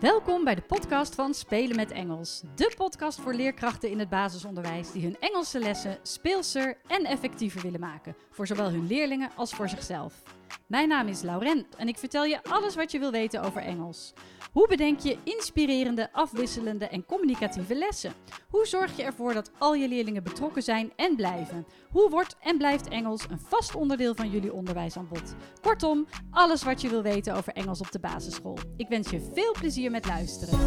Welkom bij de podcast van Spelen met Engels. De podcast voor leerkrachten in het basisonderwijs die hun Engelse lessen speelser en effectiever willen maken. Voor zowel hun leerlingen als voor zichzelf. Mijn naam is Lauren en ik vertel je alles wat je wil weten over Engels. Hoe bedenk je inspirerende, afwisselende en communicatieve lessen? Hoe zorg je ervoor dat al je leerlingen betrokken zijn en blijven? Hoe wordt en blijft Engels een vast onderdeel van jullie onderwijsaanbod? Kortom, alles wat je wil weten over Engels op de basisschool. Ik wens je veel plezier met luisteren.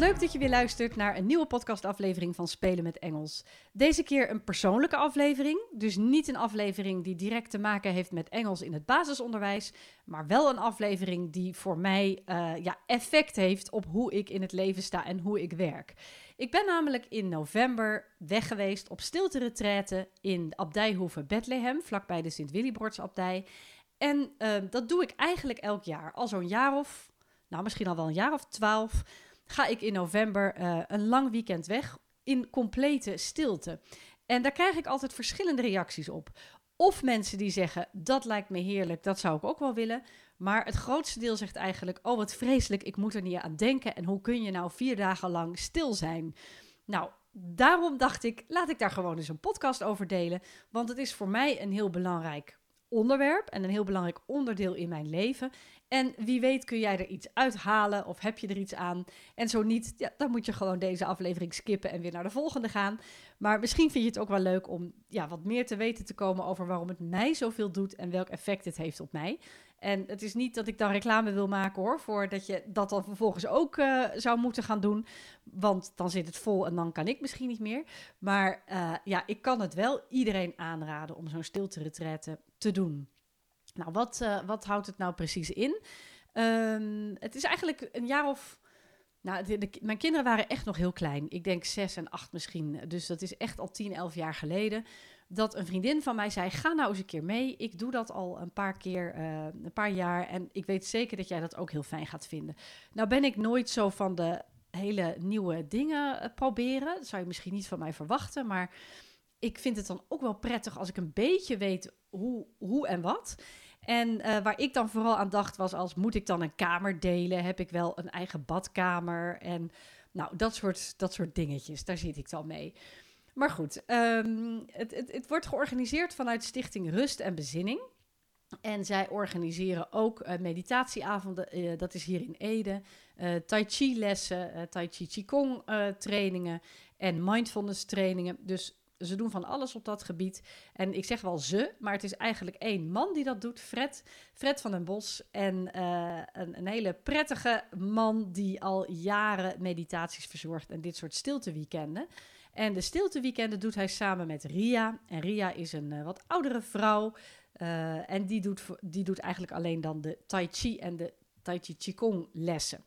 Leuk dat je weer luistert naar een nieuwe podcastaflevering van Spelen met Engels. Deze keer een persoonlijke aflevering, dus niet een aflevering die direct te maken heeft met Engels in het basisonderwijs, maar wel een aflevering die voor mij uh, ja, effect heeft op hoe ik in het leven sta en hoe ik werk. Ik ben namelijk in november weg geweest op stilte in Abdijhoeve Bethlehem, vlakbij de Sint-Willibrodsabdij. En uh, dat doe ik eigenlijk elk jaar, al zo'n jaar of, nou misschien al wel een jaar of twaalf ga ik in november uh, een lang weekend weg in complete stilte. En daar krijg ik altijd verschillende reacties op. Of mensen die zeggen, dat lijkt me heerlijk, dat zou ik ook wel willen. Maar het grootste deel zegt eigenlijk, oh wat vreselijk, ik moet er niet aan denken. En hoe kun je nou vier dagen lang stil zijn? Nou, daarom dacht ik, laat ik daar gewoon eens een podcast over delen. Want het is voor mij een heel belangrijk onderwerp en een heel belangrijk onderdeel in mijn leven. En wie weet kun jij er iets uithalen of heb je er iets aan. En zo niet, ja, dan moet je gewoon deze aflevering skippen en weer naar de volgende gaan. Maar misschien vind je het ook wel leuk om ja, wat meer te weten te komen over waarom het mij zoveel doet en welk effect het heeft op mij. En het is niet dat ik dan reclame wil maken hoor, voor dat je dat dan vervolgens ook uh, zou moeten gaan doen. Want dan zit het vol en dan kan ik misschien niet meer. Maar uh, ja, ik kan het wel iedereen aanraden om zo'n stilte te doen. Nou, wat, uh, wat houdt het nou precies in? Um, het is eigenlijk een jaar of. Nou, de, mijn kinderen waren echt nog heel klein. Ik denk zes en acht misschien. Dus dat is echt al tien, elf jaar geleden. Dat een vriendin van mij zei: Ga nou eens een keer mee. Ik doe dat al een paar keer, uh, een paar jaar. En ik weet zeker dat jij dat ook heel fijn gaat vinden. Nou, ben ik nooit zo van de hele nieuwe dingen uh, proberen. Dat zou je misschien niet van mij verwachten. Maar ik vind het dan ook wel prettig als ik een beetje weet hoe, hoe en wat. En uh, waar ik dan vooral aan dacht was als moet ik dan een kamer delen? Heb ik wel een eigen badkamer? En nou, dat soort, dat soort dingetjes, daar zit ik dan mee. Maar goed, um, het, het, het wordt georganiseerd vanuit Stichting Rust en Bezinning. En zij organiseren ook uh, meditatieavonden, uh, dat is hier in Ede, tai chi lessen, tai chi qigong trainingen en mindfulness trainingen. Dus ze doen van alles op dat gebied. En ik zeg wel ze, maar het is eigenlijk één man die dat doet, Fred, Fred van den Bos. En uh, een, een, hele prettige man die al jaren meditaties verzorgt en dit soort stilteweekenden. En de stilteweekenden doet hij samen met Ria. En Ria is een uh, wat oudere vrouw. Uh, en die doet, die doet eigenlijk alleen dan de Tai Chi en de Tai Chi Qigong lessen.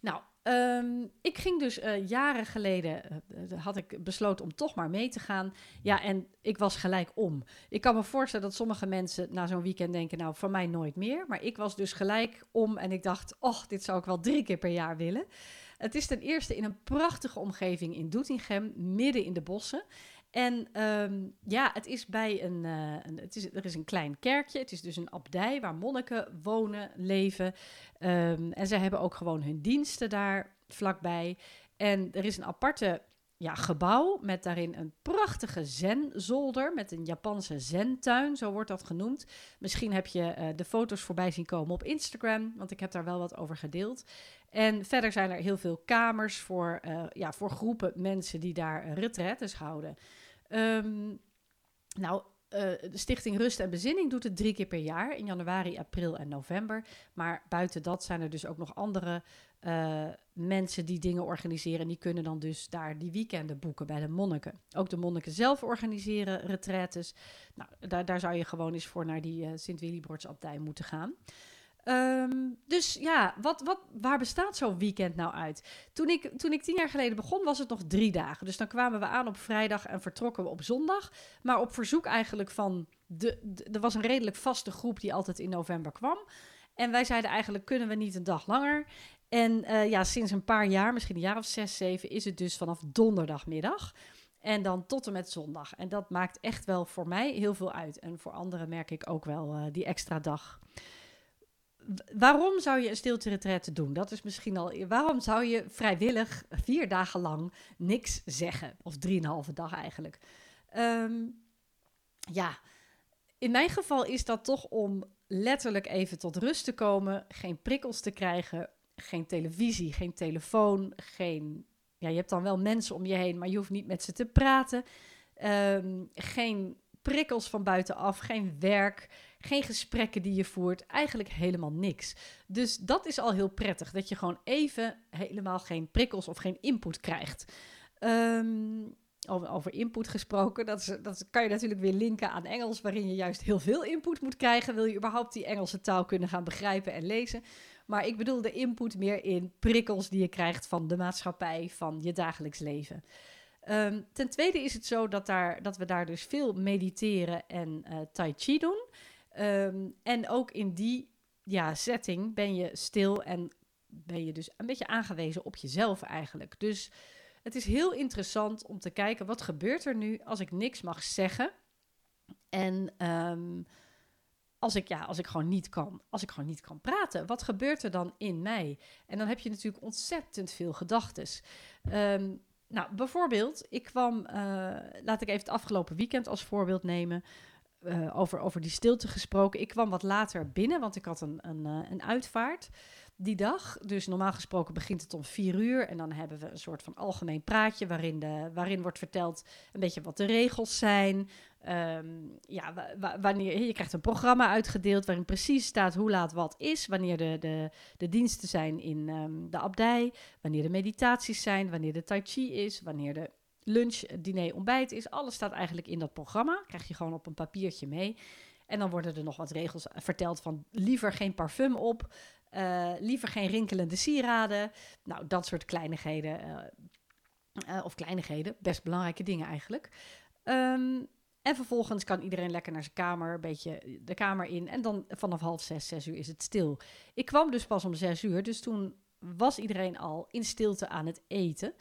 Nou, Um, ik ging dus uh, jaren geleden, uh, had ik besloten om toch maar mee te gaan. Ja, en ik was gelijk om. Ik kan me voorstellen dat sommige mensen na zo'n weekend denken, nou, van mij nooit meer. Maar ik was dus gelijk om en ik dacht, och, dit zou ik wel drie keer per jaar willen. Het is ten eerste in een prachtige omgeving in Doetinchem, midden in de bossen. En um, ja, het is bij een, uh, een, het is, er is een klein kerkje. Het is dus een abdij waar monniken wonen, leven. Um, en ze hebben ook gewoon hun diensten daar vlakbij. En er is een aparte ja, gebouw met daarin een prachtige zen-zolder met een Japanse zentuin, zo wordt dat genoemd. Misschien heb je uh, de foto's voorbij zien komen op Instagram, want ik heb daar wel wat over gedeeld. En verder zijn er heel veel kamers voor, uh, ja, voor groepen mensen die daar retretes houden. Um, nou, uh, de Stichting Rust en Bezinning doet het drie keer per jaar, in januari, april en november. Maar buiten dat zijn er dus ook nog andere uh, mensen die dingen organiseren. En die kunnen dan dus daar die weekenden boeken bij de monniken. Ook de monniken zelf organiseren retretes. Nou, daar, daar zou je gewoon eens voor naar die uh, Sint-Willibrodsabdij moeten gaan. Um, dus ja, wat, wat, waar bestaat zo'n weekend nou uit? Toen ik, toen ik tien jaar geleden begon, was het nog drie dagen. Dus dan kwamen we aan op vrijdag en vertrokken we op zondag. Maar op verzoek eigenlijk van... De, er was een redelijk vaste groep die altijd in november kwam. En wij zeiden eigenlijk, kunnen we niet een dag langer? En uh, ja, sinds een paar jaar, misschien een jaar of zes, zeven, is het dus vanaf donderdagmiddag. En dan tot en met zondag. En dat maakt echt wel voor mij heel veel uit. En voor anderen merk ik ook wel uh, die extra dag. Waarom zou je een stilte doen? Dat is misschien al. Waarom zou je vrijwillig vier dagen lang niks zeggen? Of drieënhalve dag eigenlijk. Um, ja, in mijn geval is dat toch om letterlijk even tot rust te komen, geen prikkels te krijgen, geen televisie, geen telefoon, geen. Ja, je hebt dan wel mensen om je heen, maar je hoeft niet met ze te praten. Um, geen prikkels van buitenaf, geen werk, geen gesprekken die je voert, eigenlijk helemaal niks. Dus dat is al heel prettig, dat je gewoon even helemaal geen prikkels of geen input krijgt. Over, over input gesproken, dat, is, dat kan je natuurlijk weer linken aan Engels, waarin je juist heel veel input moet krijgen. Wil je überhaupt die Engelse taal kunnen gaan begrijpen en lezen? Maar ik bedoel de input meer in prikkels die je krijgt van de maatschappij, van je dagelijks leven. Ehm, ten tweede is het zo dat, daar, dat we daar dus veel mediteren en uh, tai chi doen. Ehm, en ook in die ja, setting ben je stil en ben je dus een beetje aangewezen op jezelf eigenlijk. Dus het is heel interessant om te kijken wat gebeurt er nu als ik niks mag zeggen. En um, als ik, ja, als ik gewoon niet kan, als ik gewoon niet kan praten, wat gebeurt er dan in mij? En dan heb je natuurlijk ontzettend veel gedachten. Um, nou, bijvoorbeeld, ik kwam, uh, laat ik even het afgelopen weekend als voorbeeld nemen. Uh, over, over die stilte gesproken. Ik kwam wat later binnen, want ik had een, een, uh, een uitvaart die dag. Dus normaal gesproken begint het om vier uur. En dan hebben we een soort van algemeen praatje waarin, de, waarin wordt verteld een beetje wat de regels zijn. Um, ja, wanneer, je krijgt een programma uitgedeeld waarin precies staat hoe laat wat is. Wanneer de, de, de diensten zijn in um, de abdij. Wanneer de meditaties zijn. Wanneer de tai chi is. Wanneer de lunch, diner, ontbijt is. Alles staat eigenlijk in dat programma. Krijg je gewoon op een papiertje mee. En dan worden er nog wat regels verteld van liever geen parfum op. Uh, liever geen rinkelende sieraden. Nou, dat soort kleinigheden. Uh, uh, of kleinigheden, best belangrijke dingen eigenlijk. Um, en vervolgens kan iedereen lekker naar zijn kamer, een beetje de kamer in. En dan vanaf half zes, zes uur is het stil. Ik kwam dus pas om zes uur, dus toen was iedereen al in stilte aan het eten.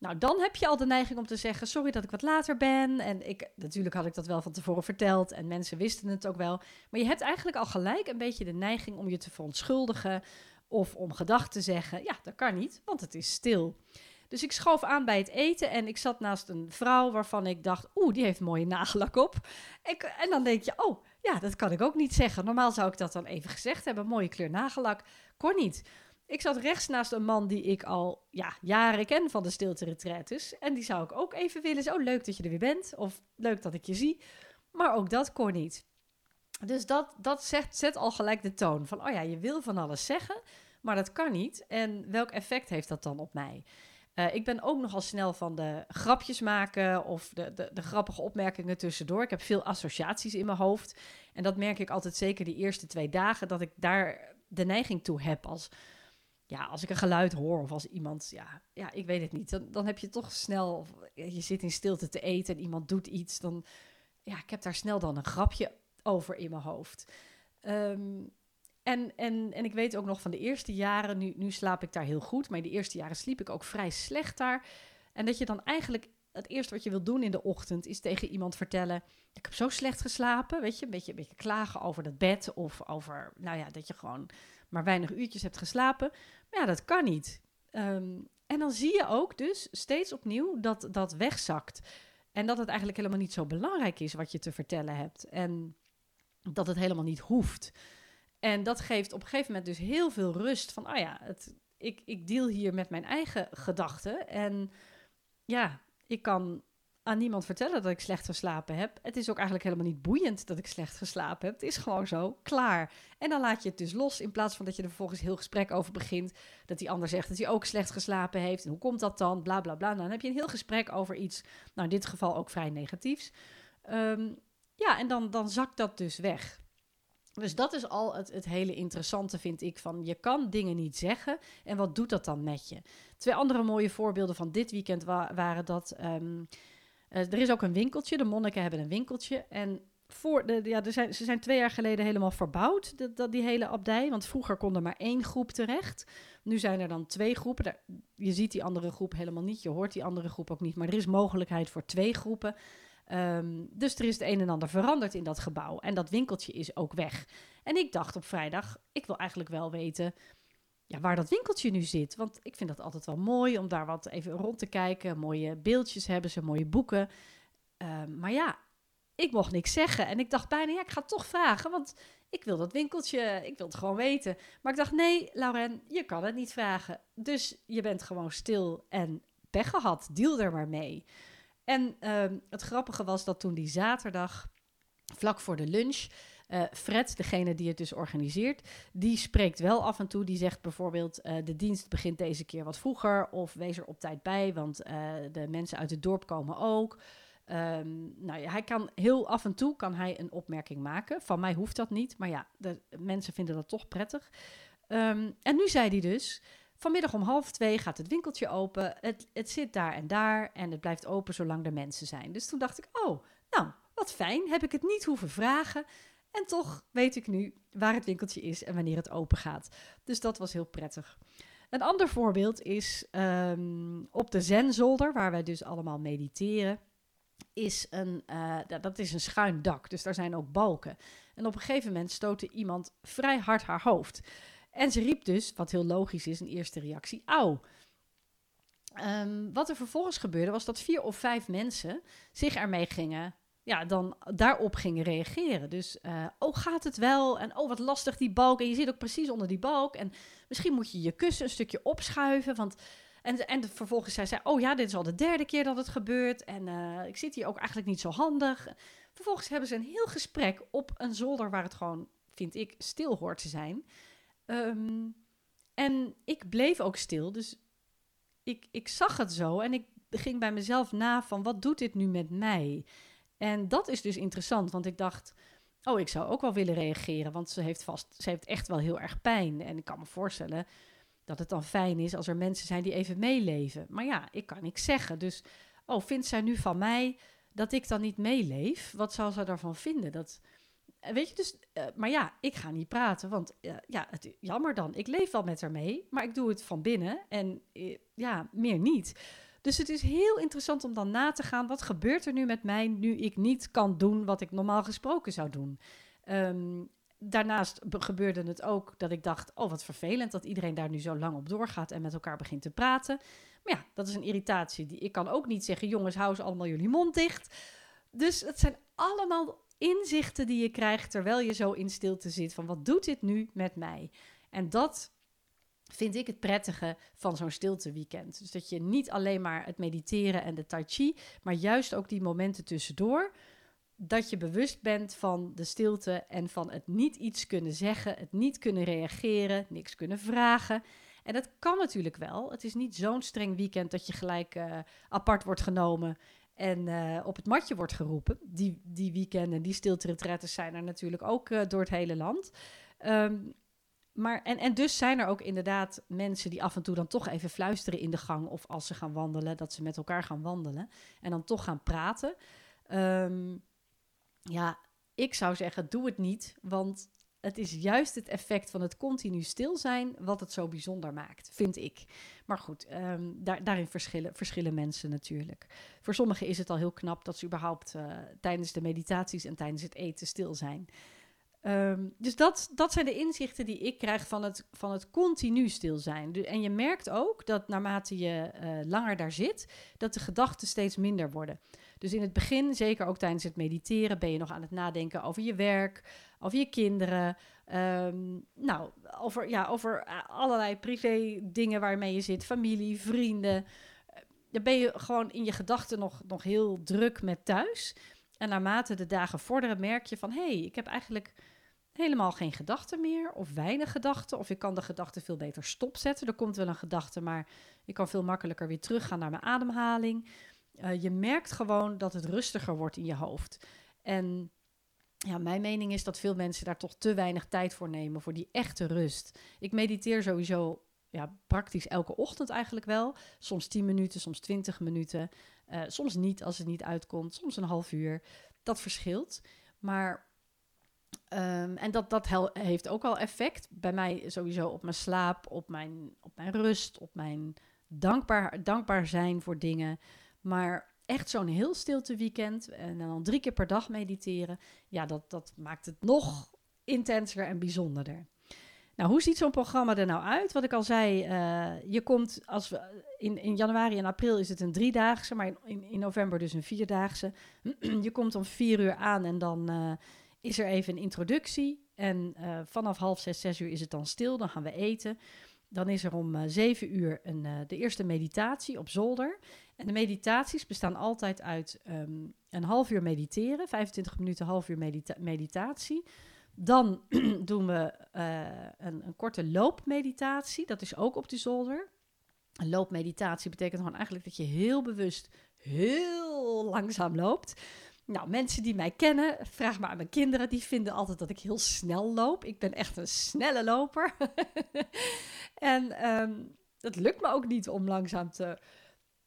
Nou, dan heb je al de neiging om te zeggen: Sorry dat ik wat later ben. En ik, natuurlijk had ik dat wel van tevoren verteld en mensen wisten het ook wel. Maar je hebt eigenlijk al gelijk een beetje de neiging om je te verontschuldigen of om gedachten te zeggen: Ja, dat kan niet, want het is stil. Dus ik schoof aan bij het eten en ik zat naast een vrouw waarvan ik dacht: Oeh, die heeft mooie nagellak op. Ik, en dan denk je: Oh, ja, dat kan ik ook niet zeggen. Normaal zou ik dat dan even gezegd hebben: mooie kleur nagellak. Kon niet. Ik zat rechts naast een man die ik al ja, jaren ken van de stilte retretes. En die zou ik ook even willen. Zo leuk dat je er weer bent. Of leuk dat ik je zie. Maar ook dat kon niet. Dus dat, dat zet, zet al gelijk de toon. Van, oh ja, je wil van alles zeggen, maar dat kan niet. En welk effect heeft dat dan op mij? Uh, ik ben ook nogal snel van de grapjes maken of de, de, de, grappige opmerkingen tussendoor. Ik heb veel associaties in mijn hoofd. En dat merk ik altijd zeker die eerste twee dagen, dat ik daar de neiging toe heb als ja, als ik een geluid hoor of als iemand, ja, ja ik weet het niet, dan, dan heb je toch snel, je zit in stilte te eten en iemand doet iets, dan, ja, ik heb daar snel dan een grapje over in mijn hoofd. Um, en, en, en ik weet ook nog van de eerste jaren, nu, nu slaap ik daar heel goed, maar in de eerste jaren sliep ik ook vrij slecht daar. En dat je dan eigenlijk het eerste wat je wil doen in de ochtend is tegen iemand vertellen: Ik heb zo slecht geslapen. Weet je, een beetje, een beetje klagen over dat bed of over, nou ja, dat je gewoon maar weinig uurtjes hebt geslapen. Maar ja, dat kan niet. Um, en dan zie je ook dus steeds opnieuw dat dat wegzakt. En dat het eigenlijk helemaal niet zo belangrijk is wat je te vertellen hebt. En dat het helemaal niet hoeft. En dat geeft op een gegeven moment dus heel veel rust van, oh ja, het, ik, ik deal hier met mijn eigen gedachten. En ja, ik kan aan niemand vertellen dat ik slecht geslapen heb. Het is ook eigenlijk helemaal niet boeiend dat ik slecht geslapen heb. Het is gewoon zo, klaar. En dan laat je het dus los in plaats van dat je er vervolgens heel gesprek over begint. Dat die ander zegt dat hij ook slecht geslapen heeft. En hoe komt dat dan? Bla bla bla. Nou, dan heb je een heel gesprek over iets, nou in dit geval ook vrij negatiefs. Um, ja, en dan, dan zakt dat dus weg. Dus dat is al het, het hele interessante, vind ik. Van je kan dingen niet zeggen. En wat doet dat dan met je? Twee andere mooie voorbeelden van dit weekend waren dat. Uh, er is ook een winkeltje. De monniken hebben een winkeltje. En voor de, ja, er zijn, ze zijn twee jaar geleden helemaal verbouwd, dat, die hele abdij. Want vroeger kon er maar één groep terecht. Nu zijn er dan twee groepen. Je ziet die andere groep helemaal niet, je hoort die andere groep ook niet. Maar er is mogelijkheid voor twee groepen. Um, dus er is het een en ander veranderd in dat gebouw. En dat winkeltje is ook weg. En ik dacht op vrijdag, ik wil eigenlijk wel weten ja, waar dat winkeltje nu zit. Want ik vind dat altijd wel mooi om daar wat even rond te kijken. Mooie beeldjes hebben ze, mooie boeken. Um, maar ja, ik mocht niks zeggen. En ik dacht bijna, ja, ik ga toch vragen, want ik wil dat winkeltje, ik wil het gewoon weten. Maar ik dacht, nee, Lauren, je kan het niet vragen. Dus je bent gewoon stil en pech gehad. Deal er maar mee. En uh, het grappige was dat toen die zaterdag, vlak voor de lunch, uh, Fred, degene die het dus organiseert, die spreekt wel af en toe. Die zegt bijvoorbeeld: uh, de dienst begint deze keer wat vroeger. Of wees er op tijd bij, want uh, de mensen uit het dorp komen ook. Um, nou ja, hij kan heel af en toe kan hij een opmerking maken. Van mij hoeft dat niet, maar ja, de, mensen vinden dat toch prettig. Um, en nu zei hij dus: vanmiddag om half twee gaat het winkeltje open. Het, het zit daar en daar en het blijft open zolang er mensen zijn. Dus toen dacht ik: oh, nou, wat fijn. Heb ik het niet hoeven vragen. En toch weet ik nu waar het winkeltje is en wanneer het open gaat. Dus dat was heel prettig. Een ander voorbeeld is um, op de Zenzolder, waar wij dus allemaal mediteren is een, uh, dat is een schuin dak, dus daar zijn ook balken. En op een gegeven moment stootte iemand vrij hard haar hoofd. En ze riep dus, wat heel logisch is, een eerste reactie, auw. Um, wat er vervolgens gebeurde, was dat vier of vijf mensen zich ermee gingen, ja, dan daarop gingen reageren. Dus, uh, oh, gaat het wel? En oh, wat lastig die balk. En je zit ook precies onder die balk. En misschien moet je je kussen een stukje opschuiven, want en, en vervolgens zei zij, oh ja, dit is al de derde keer dat het gebeurt. En uh, ik zit hier ook eigenlijk niet zo handig. Vervolgens hebben ze een heel gesprek op een zolder waar het gewoon, vind ik, stil hoort te zijn. Um, en ik bleef ook stil, dus ik, ik zag het zo en ik ging bij mezelf na van, wat doet dit nu met mij? En dat is dus interessant, want ik dacht, oh, ik zou ook wel willen reageren, want ze heeft vast, ze heeft echt wel heel erg pijn. En ik kan me voorstellen dat het dan fijn is als er mensen zijn die even meeleven. Maar ja, ik kan niks zeggen. Dus, oh, vindt zij nu van mij dat ik dan niet meeleef? Wat zal ze daarvan vinden? Dat, eh, weet je, dus, uh, maar ja, ik ga niet praten, want uh, ja, jammer dan. Ik leef wel met haar mee, maar ik doe het van binnen en ja, meer niet. Dus het is heel interessant om dan na te gaan, wat gebeurt er nu met mij nu ik niet kan doen wat ik normaal gesproken zou doen? Um, daarnaast gebeurde het ook dat ik dacht: oh, wat vervelend dat iedereen daar nu zo lang op doorgaat en met elkaar begint te praten. Maar ja, dat is een irritatie. Die, ik kan ook niet zeggen: jongens, hou eens allemaal jullie mond dicht. Dus het zijn allemaal inzichten die je krijgt terwijl je zo in stilte zit: van wat doet dit nu met mij? En dat vind ik het prettige van zo'n stilteweekend. Dus dat je niet alleen maar het mediteren en de tai chi, maar juist ook die momenten tussendoor dat je bewust bent van de stilte en van het niet iets kunnen zeggen, het niet kunnen reageren, niks kunnen vragen. En dat kan natuurlijk wel. Het is niet zo'n streng weekend dat je gelijk uh, apart wordt genomen en uh, op het matje wordt geroepen. Die, die weekenden, die stilte-retretes zijn er natuurlijk ook uh, door het hele land. Um, maar, en, en dus zijn er ook inderdaad mensen die af en toe dan toch even fluisteren in de gang of als ze gaan wandelen, dat ze met elkaar gaan wandelen en dan toch gaan praten. Um, ja, ik zou zeggen, doe het niet, want het is juist het effect van het continu stil zijn wat het zo bijzonder maakt, vind ik. Maar goed, um, daar, daarin verschillen, verschillen mensen natuurlijk. Voor sommigen is het al heel knap dat ze überhaupt uh, tijdens de meditaties en tijdens het eten stil zijn. Um, dus dat, dat zijn de inzichten die ik krijg van het, van het continu stil zijn. En je merkt ook dat naarmate je uh, langer daar zit, dat de gedachten steeds minder worden. Dus in het begin, zeker ook tijdens het mediteren, ben je nog aan het nadenken over je werk, over je kinderen. Um, nou, over, ja, over eh, allerlei privé dingen waarmee je zit, familie, vrienden. Eh, dan ben je gewoon in je gedachten nog, nog heel druk met thuis. En naarmate de dagen vorderen, merk je van hé, hey, ik heb eigenlijk helemaal geen gedachten meer, of weinig gedachten, of ik kan de gedachten veel beter stopzetten. Er komt wel een gedachte, maar ik kan veel makkelijker weer teruggaan naar mijn ademhaling. Uh, je merkt gewoon dat het rustiger wordt in je hoofd. En ja, mijn mening is dat veel mensen daar toch te weinig tijd voor nemen, voor die echte rust. Ik mediteer sowieso ja, praktisch elke ochtend eigenlijk wel. Soms 10 minuten, soms 20 minuten. Uh, soms niet als het niet uitkomt, soms een half uur. Dat verschilt. Maar, ehm, en dat, dat heeft ook al effect. Bij mij sowieso op mijn slaap, op mijn, op mijn rust, op mijn dankbaar, dankbaar zijn voor dingen. Maar echt zo'n heel stilte weekend en dan drie keer per dag mediteren, ja, dat, dat maakt het nog intenser en bijzonderder. Nou, hoe ziet zo'n programma er nou uit? Wat ik al zei, uh, je komt als we in, in januari en april is het een driedaagse, maar in, in november dus een vierdaagse. je komt om vier uur aan en dan uh, is er even een introductie. En uh, vanaf half zes, zes uur is het dan stil. Dan gaan we eten. Dan is er om zeven uur een, de eerste meditatie op zolder. En de meditaties bestaan altijd uit um, een half uur mediteren, 25 minuten, half uur medita meditatie. Dan doen we uh, een, een, korte loopmeditatie. Dat is ook op de zolder. Een loopmeditatie betekent gewoon eigenlijk dat je heel bewust heel langzaam loopt. Nou, mensen die mij kennen, vraag maar aan mijn kinderen, die vinden altijd dat ik heel snel loop. Ik ben echt een snelle loper. en um, het lukt me ook niet om langzaam te,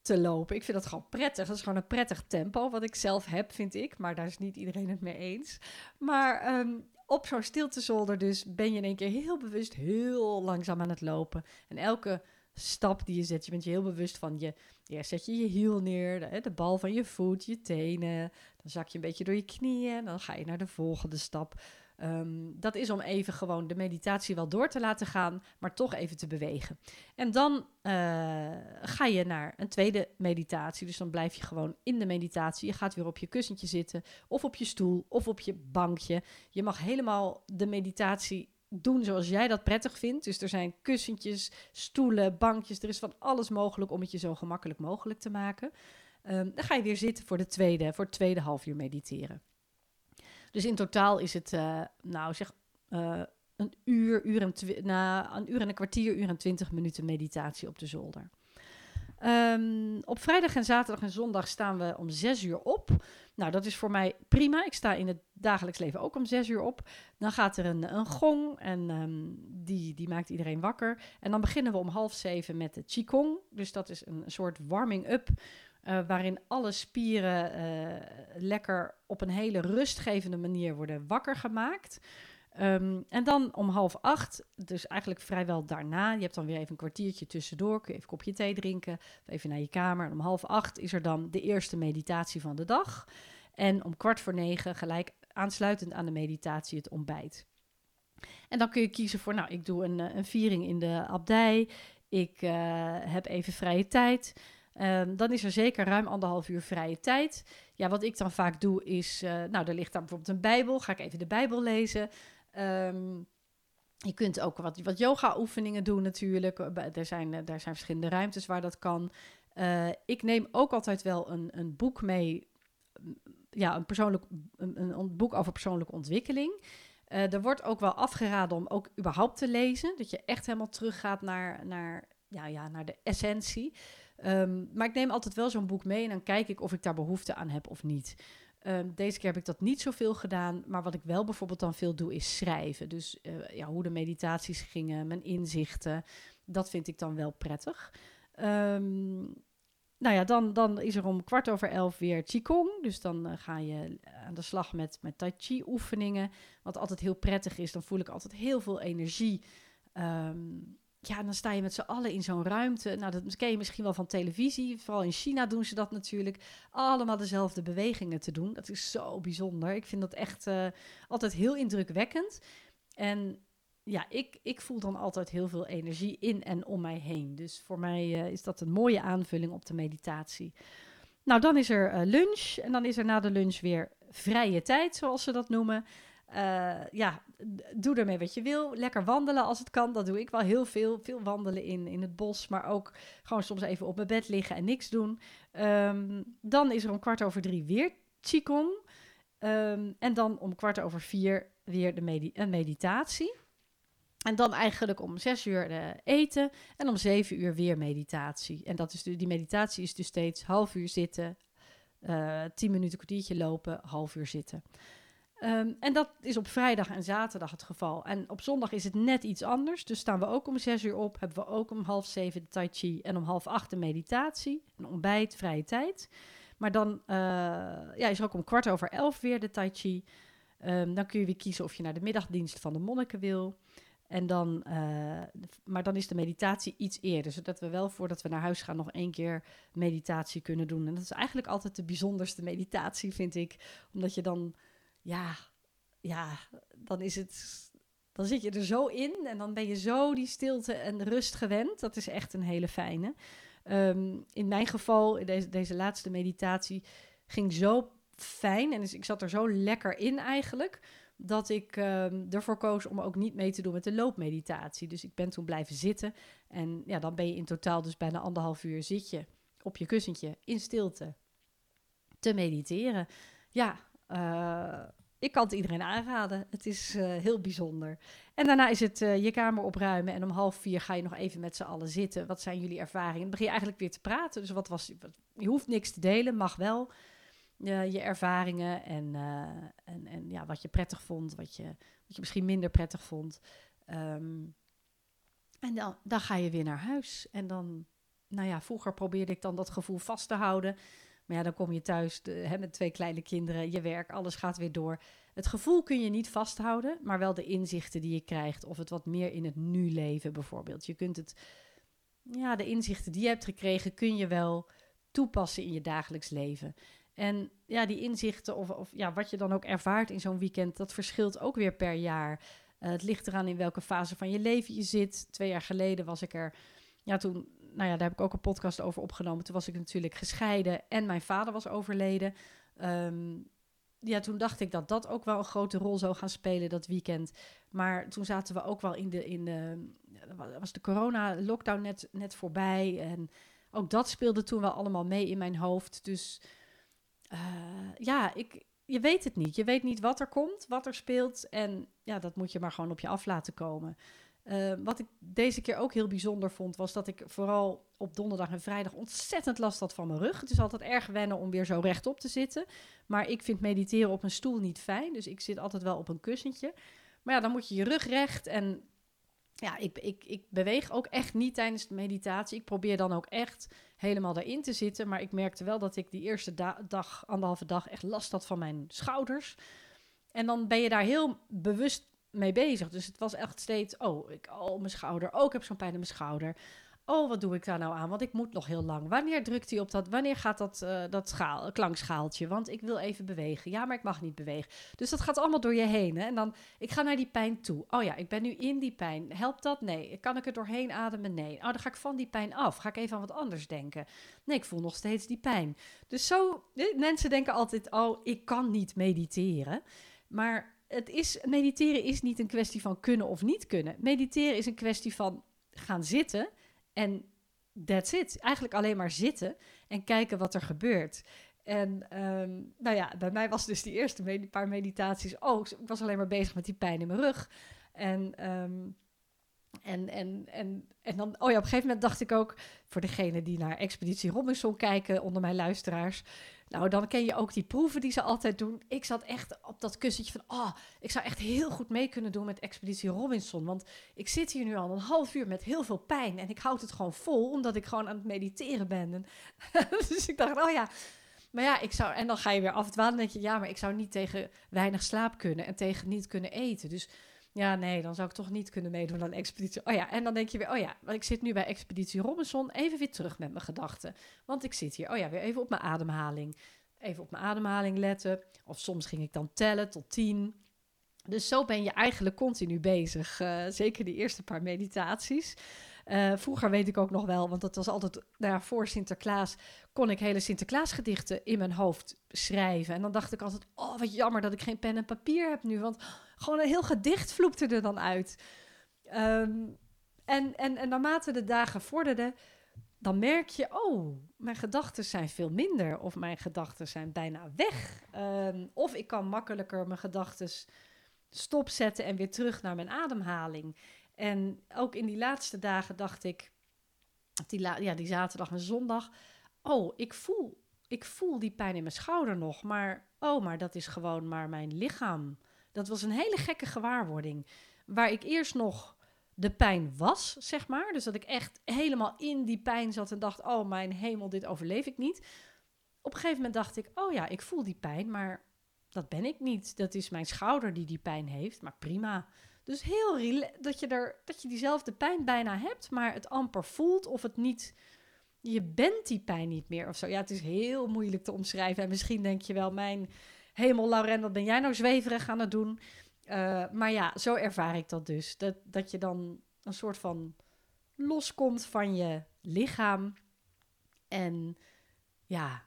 te lopen. Ik vind dat gewoon prettig. Dat is gewoon een prettig tempo wat ik zelf heb, vind ik. Maar daar is niet iedereen het mee eens. Maar um, op zo'n stiltezolder dus ben je in één keer heel bewust heel langzaam aan het lopen. En elke stap die je zet, je bent je heel bewust van je. Eerst zet je je hiel neer, de bal van je voet, je tenen. Dan zak je een beetje door je knieën. Dan ga je naar de volgende stap. Um, dat is om even gewoon de meditatie wel door te laten gaan, maar toch even te bewegen. En dan uh, ga je naar een tweede meditatie. Dus dan blijf je gewoon in de meditatie. Je gaat weer op je kussentje zitten, of op je stoel, of op je bankje. Je mag helemaal de meditatie doen zoals jij dat prettig vindt. Dus er zijn kussentjes, stoelen, bankjes. Er is van alles mogelijk om het je zo gemakkelijk mogelijk te maken. Um, dan ga je weer zitten voor, de tweede, voor het tweede half uur mediteren. Dus in totaal is het, uh, nou zeg, uh, een uur, uur en na een uur en een kwartier, uur en twintig minuten meditatie op de zolder. Um, op vrijdag en zaterdag en zondag staan we om zes uur op. Nou, dat is voor mij prima. Ik sta in het dagelijks leven ook om zes uur op. Dan gaat er een, een gong en um, die, die maakt iedereen wakker. En dan beginnen we om half zeven met de Qigong. Dus dat is een soort warming-up uh, waarin alle spieren uh, lekker op een hele rustgevende manier worden wakker gemaakt. Um, en dan om half acht, dus eigenlijk vrijwel daarna, je hebt dan weer even een kwartiertje tussendoor, kun je even een kopje thee drinken, even naar je kamer. En om half acht is er dan de eerste meditatie van de dag. En om kwart voor negen, gelijk aansluitend aan de meditatie, het ontbijt. En dan kun je kiezen voor, nou, ik doe een, eh, een viering in de abdij, ik heb even vrije tijd. Um, dan is er zeker ruim anderhalf uur vrije tijd. Ja, wat ik dan vaak doe is, uh, nou, er ligt daar bijvoorbeeld een Bijbel. Ga ik even de Bijbel lezen. Um, je kunt ook wat, wat yoga-oefeningen doen natuurlijk. Eh, er zijn, er zijn verschillende ruimtes waar dat kan. Ik neem ook altijd wel een, een boek mee. Ja, een, persoonlijk, een, een boek over persoonlijke ontwikkeling. Er wordt ook wel afgeraden om ook überhaupt te lezen. Dat je echt helemaal teruggaat naar, naar, ja, ja, naar de essentie. Um, maar ik neem altijd wel zo'n boek mee en dan kijk ik of ik daar behoefte aan heb of niet. Um, deze keer heb ik dat niet zoveel gedaan, maar wat ik wel bijvoorbeeld dan veel doe is schrijven. Dus uh, ja, hoe de meditaties gingen, mijn inzichten, dat vind ik dan wel prettig. Um, nou ja, dan, dan is er om kwart over elf weer Qigong. Dus dan uh, ga je aan de slag met, met Tai Chi oefeningen. Wat altijd heel prettig is. Dan voel ik altijd heel veel energie. Ja, dan sta je met z'n allen in zo'n ruimte. Nou, dat ken je misschien wel van televisie. Vooral in China doen ze dat natuurlijk. Allemaal dezelfde bewegingen te doen. Dat is zo bijzonder. Ik vind dat echt uh, altijd heel indrukwekkend. En ja, ik, ik voel dan altijd heel veel energie in en om mij heen. Dus voor mij uh, is dat een mooie aanvulling op de meditatie. Nou, dan is er uh, lunch. En dan is er na de lunch weer vrije tijd, zoals ze dat noemen. Uh, ja, doe ermee wat je wil. Lekker wandelen als het kan. Dat doe ik wel heel veel. Veel wandelen in, in het bos, maar ook gewoon soms even op mijn bed liggen en niks doen. Um, dan is er om kwart over drie weer Qigong. Um, en dan om kwart over vier weer de een meditatie. En dan eigenlijk om zes uur uh, eten en om zeven uur weer meditatie. En dat is de, die meditatie is dus steeds half uur zitten, uh, tien minuten, kwartiertje lopen, half uur zitten. Um, en dat is op vrijdag en zaterdag het geval. En op zondag is het net iets anders. Dus staan we ook om zes uur op. Hebben we ook om half zeven de tai chi en om half acht de meditatie. Een ontbijt, vrije tijd. Maar dan uh, ja, is er ook om kwart over elf weer de tai chi. Ehm, dan kun je weer kiezen of je naar de middagdienst van de monniken wil. En dan, eh, maar dan is de meditatie iets eerder, zodat we wel voordat we naar huis gaan nog één keer meditatie kunnen doen. En dat is eigenlijk altijd de bijzonderste meditatie, vind ik. Omdat je dan, ja, ja, dan is het, dan zit je er zo in en dan ben je zo die stilte en rust gewend. Dat is echt een hele fijne. Ehm, in mijn geval, deze, deze laatste meditatie, ging zo fijn en dus ik zat er zo lekker in eigenlijk dat ik um, ervoor koos om ook niet mee te doen met de loopmeditatie. Dus ik ben toen blijven zitten. En ja, dan ben je in totaal dus bijna anderhalf uur zit je op je kussentje in stilte te mediteren. Ja, uh, ik kan het iedereen aanraden. Het is uh, heel bijzonder. En daarna is het uh, je kamer opruimen. En om half vier ga je nog even met z'n allen zitten. Wat zijn jullie ervaringen? Dan begin je eigenlijk weer te praten. Dus wat was. Je hoeft niks te delen, mag wel je ervaringen en, en, en ja, wat je prettig vond, wat je, wat je misschien minder prettig vond. Um, en dan, dan ga je weer naar huis. En dan, nou ja, vroeger probeerde ik dan dat gevoel vast te houden. Maar ja, dan kom je thuis hè, met twee kleine kinderen, je werk, alles gaat weer door. Het gevoel kun je niet vasthouden, maar wel de inzichten die je krijgt. Of het wat meer in het nu leven bijvoorbeeld. Je kunt het, ja, de inzichten die je hebt gekregen, kun je wel toepassen in je dagelijks leven. En ja, die inzichten of, of ja, wat je dan ook ervaart in zo'n weekend, dat verschilt ook weer per jaar. Uh, het ligt eraan in welke fase van je leven je zit. Twee jaar geleden was ik er, ja, toen, nou ja, daar heb ik ook een podcast over opgenomen. Toen was ik natuurlijk gescheiden en mijn vader was overleden. Um, ja, toen dacht ik dat dat ook wel een grote rol zou gaan spelen dat weekend. Maar toen zaten we ook wel in de, in de was de corona-lockdown net, net voorbij. En ook dat speelde toen wel allemaal mee in mijn hoofd. Dus uh, ja, ik, je weet het niet. Je weet niet wat er komt, wat er speelt. En ja, dat moet je maar gewoon op je af laten komen. Uh, wat ik deze keer ook heel bijzonder vond, was dat ik vooral op donderdag en vrijdag ontzettend last had van mijn rug. Het is altijd erg wennen om weer zo rechtop te zitten. Maar ik vind mediteren op een stoel niet fijn. Dus ik zit altijd wel op een kussentje. Maar ja, dan moet je je rug recht. En ja, ik, ik, ik beweeg ook echt niet tijdens de meditatie. Ik probeer dan ook echt helemaal daarin te zitten. Maar ik merkte wel dat ik die eerste dag, anderhalve dag, echt last had van mijn schouders. En dan ben je daar heel bewust mee bezig. Dus het was echt steeds, oh, ik, oh mijn schouder, oh, ik heb zo'n pijn in mijn schouder. Oh, wat doe ik daar nou aan? Want ik moet nog heel lang. Wanneer drukt hij op dat? Wanneer gaat dat, uh, dat schaal, klankschaaltje? Want ik wil even bewegen. Ja, maar ik mag niet bewegen. Dus dat gaat allemaal door je heen. Hè? En dan, ik ga naar die pijn toe. Oh ja, ik ben nu in die pijn. Helpt dat? Nee. Kan ik er doorheen ademen? Nee. Oh, dan ga ik van die pijn af. Ga ik even aan wat anders denken? Nee, ik voel nog steeds die pijn. Dus zo, mensen denken altijd, oh, ik kan niet mediteren. Maar het is, mediteren is niet een kwestie van kunnen of niet kunnen. Mediteren is een kwestie van gaan zitten en that's it. Eigenlijk alleen maar zitten en kijken wat er gebeurt. En um, nou ja, bij mij was dus die eerste paar meditaties. Oh, ik was alleen maar bezig met die pijn in mijn rug. En, um, en, en, en, en dan, oh ja, op een gegeven moment dacht ik ook, voor degene die naar Expeditie Robinson kijken, onder mijn luisteraars, nou, dan ken je ook die proeven die ze altijd doen. Ik zat echt op dat kussentje van, oh, ik zou echt heel goed mee kunnen doen met Expeditie Robinson. Want ik zit hier nu al een half uur met heel veel pijn en ik houd het gewoon vol, omdat ik gewoon aan het mediteren ben. En dus ik dacht, oh ja, maar ja, ik zou, en dan ga je weer afdwalen en denk je, ja, maar ik zou niet tegen weinig slaap kunnen en tegen niet kunnen eten. Dus ja, nee, dan zou ik toch niet kunnen meedoen aan Expeditie. Oh ja, en dan denk je weer, oh ja, ik zit nu bij Expeditie Robinson. Even weer terug met mijn gedachten. Want ik zit hier, oh ja, weer even op mijn ademhaling. Even op mijn ademhaling letten. Of soms ging ik dan tellen tot tien. Dus zo ben je eigenlijk continu bezig. Uh, zeker die eerste paar meditaties. Uh, vroeger weet ik ook nog wel, want dat was altijd nou ja, voor Sinterklaas, kon ik hele Sinterklaasgedichten in mijn hoofd schrijven. En dan dacht ik altijd, oh wat jammer dat ik geen pen en papier heb nu, want gewoon een heel gedicht vloekte er dan uit. Um, en, en, en naarmate de dagen vorderden, dan merk je, oh, mijn gedachten zijn veel minder. Of mijn gedachten zijn bijna weg. Um, of ik kan makkelijker mijn gedachten stopzetten en weer terug naar mijn ademhaling. En ook in die laatste dagen dacht ik, die, ja, die zaterdag en zondag, oh, ik voel, ik voel die pijn in mijn schouder nog. Maar, oh, maar dat is gewoon maar mijn lichaam. Dat was een hele gekke gewaarwording. Waar ik eerst nog de pijn was, zeg maar. Dus dat ik echt helemaal in die pijn zat en dacht: oh mijn hemel, dit overleef ik niet. Op een gegeven moment dacht ik: oh ja, ik voel die pijn, maar dat ben ik niet. Dat is mijn schouder die die pijn heeft, maar prima. Dus heel dat je, er, dat je diezelfde pijn bijna hebt, maar het amper voelt of het niet. Je bent die pijn niet meer of zo. Ja, het is heel moeilijk te omschrijven. En misschien denk je wel, mijn hemel, Lauren, wat ben jij nou zweverig aan het doen? Uh, maar ja, zo ervaar ik dat dus. Dat, dat je dan een soort van loskomt van je lichaam. En ja,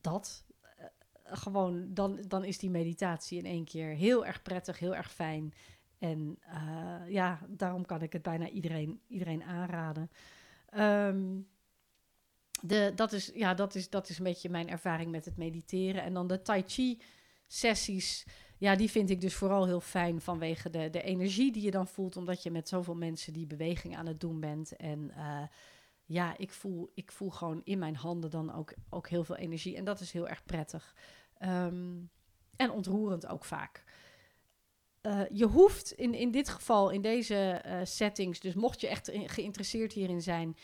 dat. Uh, gewoon, dan, dan is die meditatie in één keer heel erg prettig, heel erg fijn. En uh, ja, daarom kan ik het bijna iedereen, iedereen aanraden. Um, de, dat, is, ja, dat, is, dat is een beetje mijn ervaring met het mediteren. En dan de Tai Chi sessies. Ja, die vind ik dus vooral heel fijn vanwege de, de energie die je dan voelt. Omdat je met zoveel mensen die beweging aan het doen bent. En uh, ja, ik voel, ik voel gewoon in mijn handen dan ook, ook heel veel energie. En dat is heel erg prettig. Um, en ontroerend ook vaak. Uh, je hoeft in, in dit geval, in deze uh, settings, dus mocht je echt geïnteresseerd hierin zijn,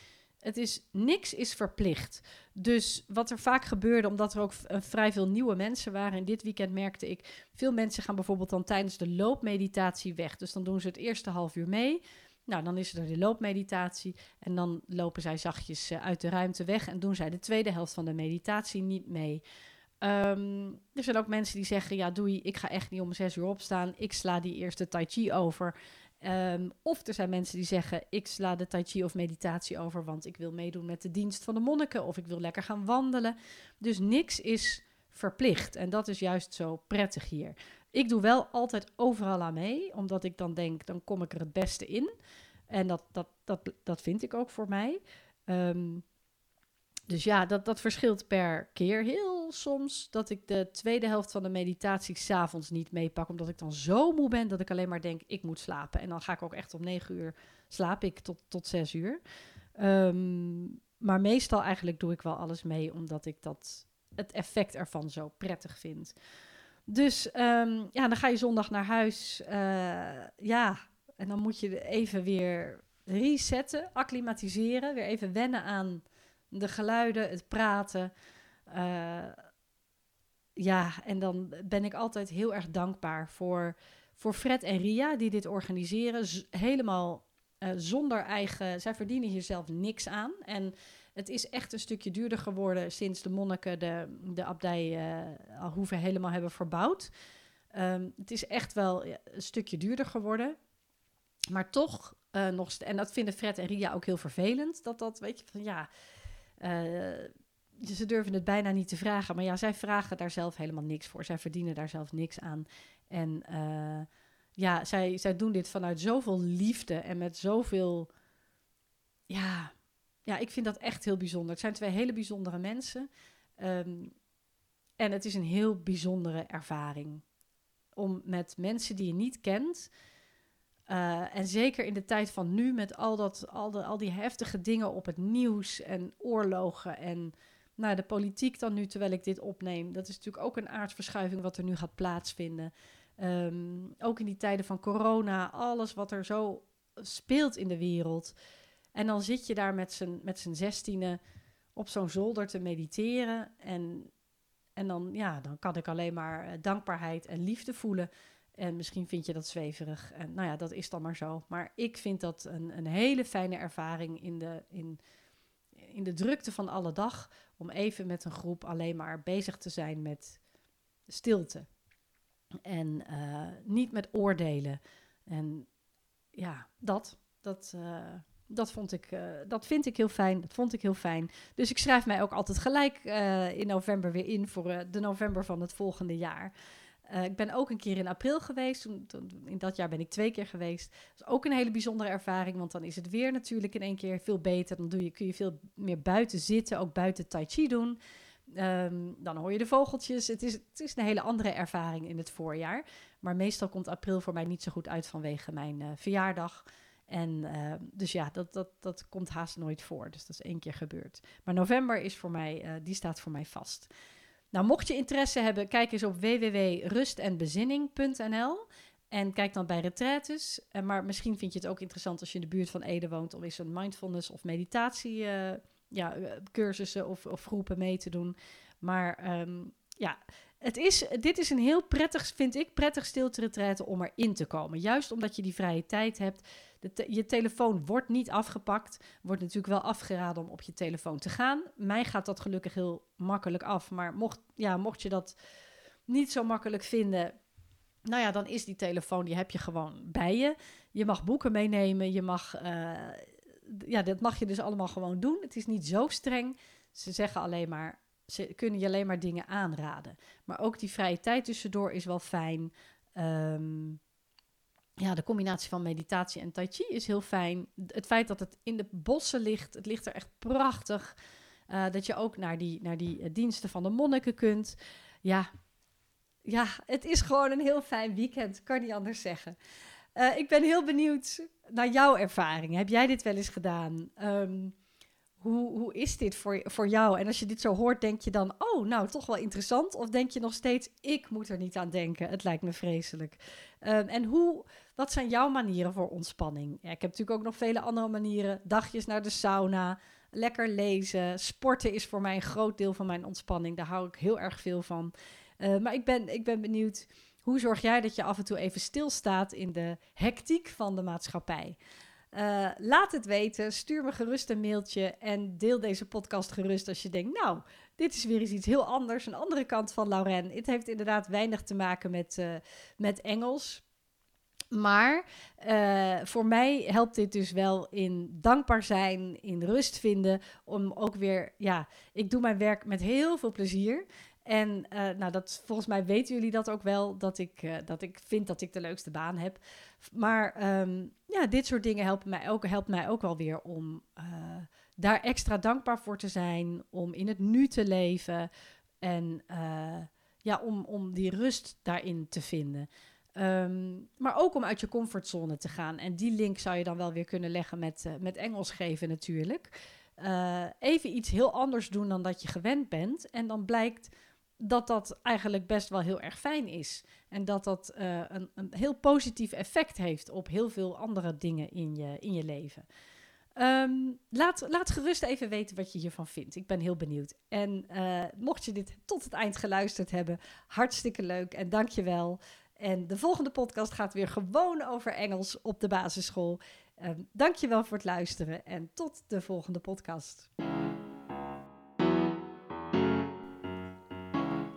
het is, niks is verplicht. Dus wat er vaak gebeurde, omdat er ook vrij veel nieuwe mensen waren. In dit weekend merkte ik, veel mensen gaan bijvoorbeeld dan tijdens de loopmeditatie weg. Dus dan doen ze het eerste half uur mee. Nou, dan is er de loopmeditatie. En dan lopen zij zachtjes uh, uit de ruimte weg. En doen zij de tweede helft van de meditatie niet mee. Um, er zijn ook mensen die zeggen: Ja, doei, ik ga echt niet om zes uur opstaan. Ik sla die eerste Tai Chi over. Um, of er zijn mensen die zeggen: Ik sla de Tai Chi of meditatie over, want ik wil meedoen met de dienst van de monniken. Of ik wil lekker gaan wandelen. Dus niks is verplicht. En dat is juist zo prettig hier. Ik doe wel altijd overal aan mee, omdat ik dan denk: dan kom ik er het beste in. En dat, dat, dat, dat vind ik ook voor mij. Um, dus ja, dat, dat verschilt per keer. Heel soms dat ik de tweede helft van de meditatie s'avonds niet meepak. Omdat ik dan zo moe ben dat ik alleen maar denk, ik moet slapen. En dan ga ik ook echt om negen uur slaap ik tot, tot zes uur. Um, maar meestal eigenlijk doe ik wel alles mee, omdat ik dat, het effect ervan zo prettig vind. Dus um, ja, dan ga je zondag naar huis. Uh, ja, en dan moet je even weer resetten, acclimatiseren. Weer even wennen aan de geluiden, het praten. Uh, ja, en dan ben ik altijd heel erg dankbaar voor, voor Fred en Ria die dit organiseren. Helemaal uh, zonder eigen. Zij verdienen hier zelf niks aan. En het is echt een stukje duurder geworden sinds de monniken de, de abdij uh, al hoeven helemaal hebben verbouwd. Um, het is echt wel een stukje duurder geworden. Maar toch uh, nog. En dat vinden Fred en Ria ook heel vervelend. Dat dat, weet je, van ja ze durven het bijna niet te vragen. Maar ja, zij vragen daar zelf helemaal niks voor. Zij verdienen daar zelf niks aan. En uh, ja, zij, zij doen dit vanuit zoveel liefde en met zoveel. Ja, ja, ik vind dat echt heel bijzonder. Het zijn twee hele bijzondere mensen. Um, en het is een heel bijzondere ervaring. Om met mensen die je niet kent, uh, en zeker in de tijd van nu, met al, dat, al, de, al die heftige dingen op het nieuws en oorlogen en nou, de politiek dan nu, terwijl ik dit opneem. Dat is natuurlijk ook een aardverschuiving wat er nu gaat plaatsvinden. Um, ook in die tijden van corona, alles wat er zo speelt in de wereld. En dan zit je daar met z'n, met zestiende op zo'n zolder te mediteren. En, en dan, ja, dan kan ik alleen maar uh, dankbaarheid en liefde voelen en misschien vind je dat zweverig. En nou ja, dat is dan maar zo. Maar ik vind dat een, een hele fijne ervaring in de, in, in de drukte van alle dag. Om even met een groep alleen maar bezig te zijn met stilte. En uh, niet met oordelen. En ja, dat. Dat, uh, dat, vond ik, uh, dat vind ik heel fijn. Dat vond ik heel fijn. Dus ik schrijf mij ook altijd gelijk in november weer in voor de november van het volgende jaar. Uh, ik ben ook een keer in april geweest. Toen, in dat jaar ben ik twee keer geweest. Dat is ook een hele bijzondere ervaring, want dan is het weer natuurlijk in één keer veel beter. Dan doe je, kun je veel meer buiten zitten, ook buiten tai chi doen. Um, dan hoor je de vogeltjes. Het is, het is een hele andere ervaring in het voorjaar. Maar meestal komt april voor mij niet zo goed uit vanwege mijn uh, verjaardag. En uh, dus ja, dat, dat, dat komt haast nooit voor. Dus dat is één keer gebeurd. Maar november is voor mij, uh, die staat voor mij vast. Nou, mocht je interesse hebben, kijk eens op www.rustenbezinning.nl. En kijk dan bij retraites. Uh, maar misschien vind je het ook interessant als je in de buurt van Ede woont... om eens een mindfulness of meditatie uh, ja, eh, cursussen of, of, groepen mee te doen. Maar um, ja, het is, dit is een heel prettig, vind ik, prettig stilte om erin te komen. Juist omdat je die vrije tijd hebt. Je telefoon wordt niet afgepakt. Wordt natuurlijk wel afgeraden om op je telefoon te gaan. Mij gaat dat gelukkig heel makkelijk af. Maar mocht, ja, mocht je dat niet zo makkelijk vinden, nou ja, dan is die telefoon, die heb je gewoon bij je. Je mag boeken meenemen, je mag, uh, ja, dat mag je dus allemaal gewoon doen. Het is niet zo streng. Ze zeggen alleen maar, ze kunnen je alleen maar dingen aanraden. Maar ook die vrije tijd tussendoor is wel fijn. Um, ja, de combinatie van meditatie en tai chi is heel fijn. Het feit dat het in de bossen ligt, het ligt er echt prachtig. Uh, dat je ook naar die, naar die uh, diensten van de monniken kunt. Ja, ja, het is gewoon een heel fijn weekend, kan niet anders zeggen. Uh, ik ben heel benieuwd naar jouw ervaring. Heb jij dit wel eens gedaan? Um, hoe, hoe is dit voor, voor jou? En als je dit zo hoort, denk je dan, oh, nou, toch wel interessant? Of denk je nog steeds, ik moet er niet aan denken, het lijkt me vreselijk. Um, en hoe, wat zijn jouw manieren voor ontspanning? Ik heb natuurlijk ook nog vele andere manieren. Dagjes naar de sauna, lekker lezen. Sporten is voor mij een groot deel van mijn ontspanning. Daar hou ik heel erg veel van. Uh, maar ik ben, ik ben benieuwd, hoe zorg jij dat je af en toe even stilstaat in de hectiek van de maatschappij? Uh, laat het weten. Stuur me gerust een mailtje en deel deze podcast gerust als je denkt, nou, dit is weer eens iets heel anders, een andere kant van Lauren. Het heeft inderdaad weinig te maken met, uh, met Engels. Maar uh, voor mij helpt dit dus wel in dankbaar zijn, in rust vinden, om ook weer, ja, ik doe mijn werk met heel veel plezier. En uh, nou, dat, volgens mij weten jullie dat ook wel, dat ik, uh, dat ik vind dat ik de leukste baan heb. Maar um, ja, dit soort dingen helpen mij ook, helpt mij ook wel weer om uh, daar extra dankbaar voor te zijn, om in het nu te leven en ja, om, om die rust daarin te vinden. Um, maar ook om uit je comfortzone te gaan. En die link zou je dan wel weer kunnen leggen met, met Engels geven natuurlijk. even iets heel anders doen dan dat je gewend bent. En dan blijkt dat dat eigenlijk best wel heel erg fijn is. En dat dat uh, een, een, heel positief effect heeft op heel veel andere dingen in je, in je leven. Um, laat, laat gerust even weten wat je hiervan vindt. Ik ben heel benieuwd. En uh, mocht je dit tot het eind geluisterd hebben, hartstikke leuk en dank je wel. En de volgende podcast gaat weer gewoon over Engels op de basisschool. Dank je wel voor het luisteren en tot de volgende podcast.